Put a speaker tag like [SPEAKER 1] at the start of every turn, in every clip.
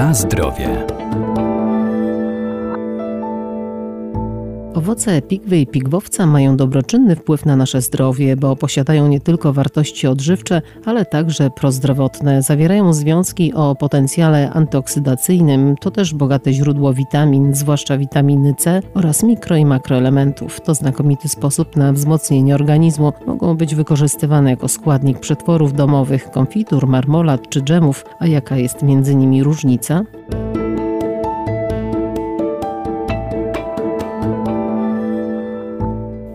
[SPEAKER 1] Na zdrowie. Owoce pigwy i pigwowca mają dobroczynny wpływ na nasze zdrowie, bo posiadają nie tylko wartości odżywcze, ale także prozdrowotne. Zawierają związki o potencjale antyoksydacyjnym, to też bogate źródło witamin, zwłaszcza witaminy C oraz mikro i makroelementów. To znakomity sposób na wzmocnienie organizmu. Mogą być wykorzystywane jako składnik przetworów domowych, konfitur, marmolad czy dżemów. A jaka jest między nimi różnica?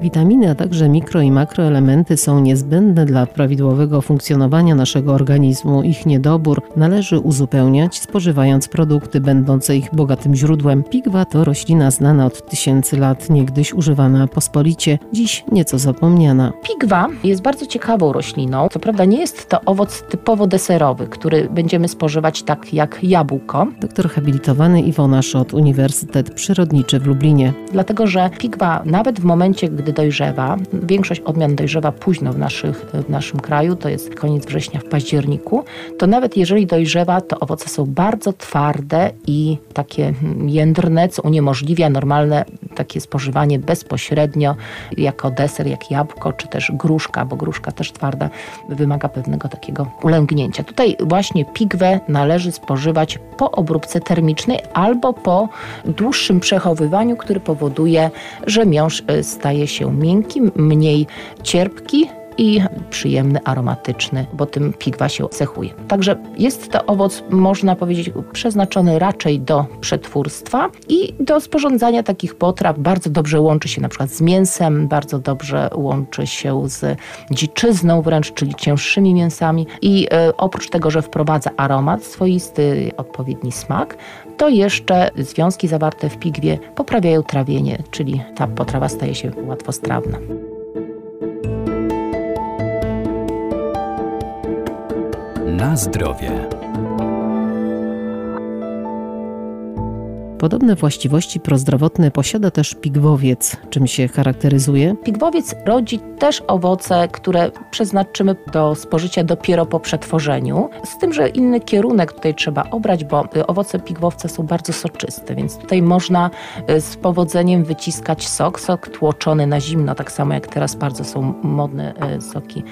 [SPEAKER 1] Witaminy, a także mikro i makroelementy są niezbędne dla prawidłowego funkcjonowania naszego organizmu. Ich niedobór należy uzupełniać, spożywając produkty będące ich bogatym źródłem. Pigwa to roślina znana od tysięcy lat, niegdyś używana pospolicie, dziś nieco zapomniana.
[SPEAKER 2] Pigwa jest bardzo ciekawą rośliną. Co prawda nie jest to owoc typowo deserowy, który będziemy spożywać tak jak jabłko.
[SPEAKER 1] Doktor habilitowany Iwona Szot, Uniwersytet Przyrodniczy w Lublinie.
[SPEAKER 2] Dlatego, że pigwa nawet w momencie, gdy dojrzewa. Większość odmian dojrzewa późno w, naszych, w naszym kraju, to jest koniec września, w październiku. To nawet jeżeli dojrzewa, to owoce są bardzo twarde i takie jędrne, co uniemożliwia normalne takie spożywanie bezpośrednio jako deser, jak jabłko, czy też gruszka, bo gruszka też twarda wymaga pewnego takiego ulęgnięcia. Tutaj właśnie pigwę należy spożywać po obróbce termicznej albo po dłuższym przechowywaniu, który powoduje, że miąższ y, staje się miękki, mniej cierpki i przyjemny, aromatyczny, bo tym pigwa się cechuje. Także jest to owoc, można powiedzieć, przeznaczony raczej do przetwórstwa i do sporządzania takich potraw. Bardzo dobrze łączy się na przykład z mięsem, bardzo dobrze łączy się z dziczyzną wręcz, czyli cięższymi mięsami i e, oprócz tego, że wprowadza aromat swoisty, odpowiedni smak, to jeszcze związki zawarte w pigwie poprawiają trawienie, czyli ta potrawa staje się łatwostrawna.
[SPEAKER 1] Na zdrowie. Podobne właściwości prozdrowotne posiada też pigwowiec. Czym się charakteryzuje?
[SPEAKER 2] Pigwowiec rodzi też owoce, które przeznaczymy do spożycia dopiero po przetworzeniu. Z tym, że inny kierunek tutaj trzeba obrać, bo y, owoce pigwowca są bardzo soczyste, więc tutaj można y, z powodzeniem wyciskać sok, sok tłoczony na zimno, tak samo jak teraz bardzo są modne y, soki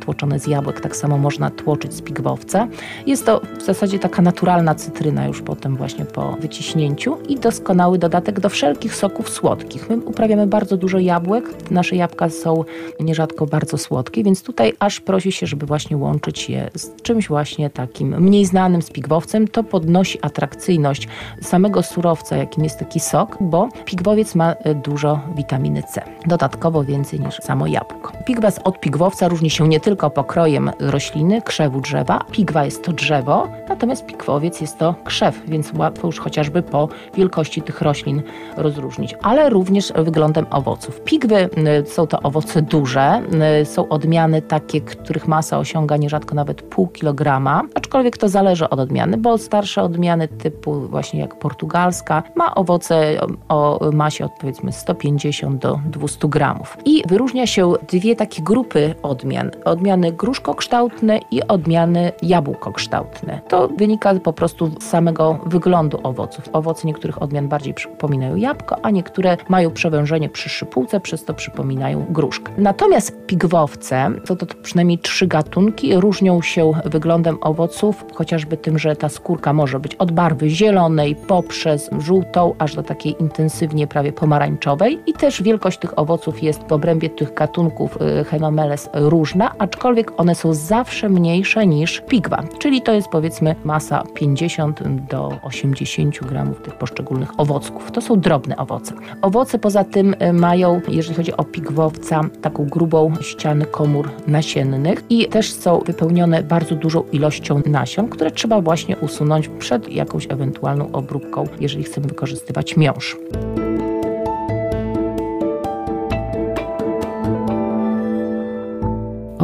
[SPEAKER 2] tłoczone z jabłek, tak samo można tłoczyć z pigwowca. Jest to w zasadzie taka naturalna cytryna już potem właśnie po wyciśnięciu i doskonały dodatek do wszelkich soków słodkich. My uprawiamy bardzo dużo jabłek. Nasze jabłka są nierzadko bardzo słodkie, więc tutaj aż prosi się, żeby właśnie łączyć je z czymś właśnie takim mniej znanym, z pigwowcem. To podnosi atrakcyjność samego surowca, jakim jest taki sok, bo pigwowiec ma e, dużo witaminy C. Dodatkowo więcej niż samo jabłko. Pigwa od pigwowca różni się nie tylko pokrojem rośliny, krzewu drzewa. Pigwa jest to drzewo, natomiast pigwowiec jest to krzew, więc łatwo już chociażby po wielkości tych roślin rozróżnić, ale również wyglądem owoców. Pigwy y, są to owoce duże, y, są odmiany takie, których masa osiąga nierzadko nawet pół kilograma, aczkolwiek to zależy od odmiany, bo starsze odmiany typu właśnie jak portugalska ma owoce o masie od powiedzmy 150 do 200 gramów. I wyróżnia się dwie takie grupy odmian. Odmiany gruszkokształtne i odmiany jabłkokształtne. To wynika po prostu z samego wyglądu owoców. Owoce niektórych odmian bardziej przypominają jabłko, a niektóre mają przewężenie przy szypułce, przez to przypominają gruszkę. Natomiast pigwowce, to, to przynajmniej trzy gatunki, różnią się wyglądem owoców, chociażby tym, że ta skórka może być od barwy zielonej poprzez żółtą, aż do takiej intensywnie prawie pomarańczowej i też wielkość tych owoców jest w obrębie tych gatunków y, Henomeles różna, aczkolwiek one są zawsze mniejsze niż pigwa, czyli to jest powiedzmy masa 50 do 80 gramów tych poszczególnych owocków. To są drobne owoce. Owoce poza tym y, mają, jeżeli chodzi o pigwowca, taką grubą ścianę komór nasiennych i też są wypełnione bardzo dużą ilością nasion, które trzeba właśnie usunąć przed jakąś ewentualną obróbką, jeżeli chcemy wykorzystywać miąższ.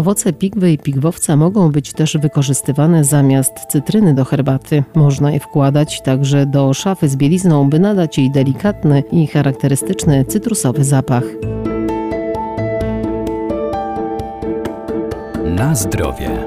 [SPEAKER 1] Owoce pigwy i pigwowca mogą być też wykorzystywane zamiast cytryny do herbaty. Można je wkładać także do szafy z bielizną, by nadać jej delikatny i charakterystyczny cytrusowy zapach. Na zdrowie.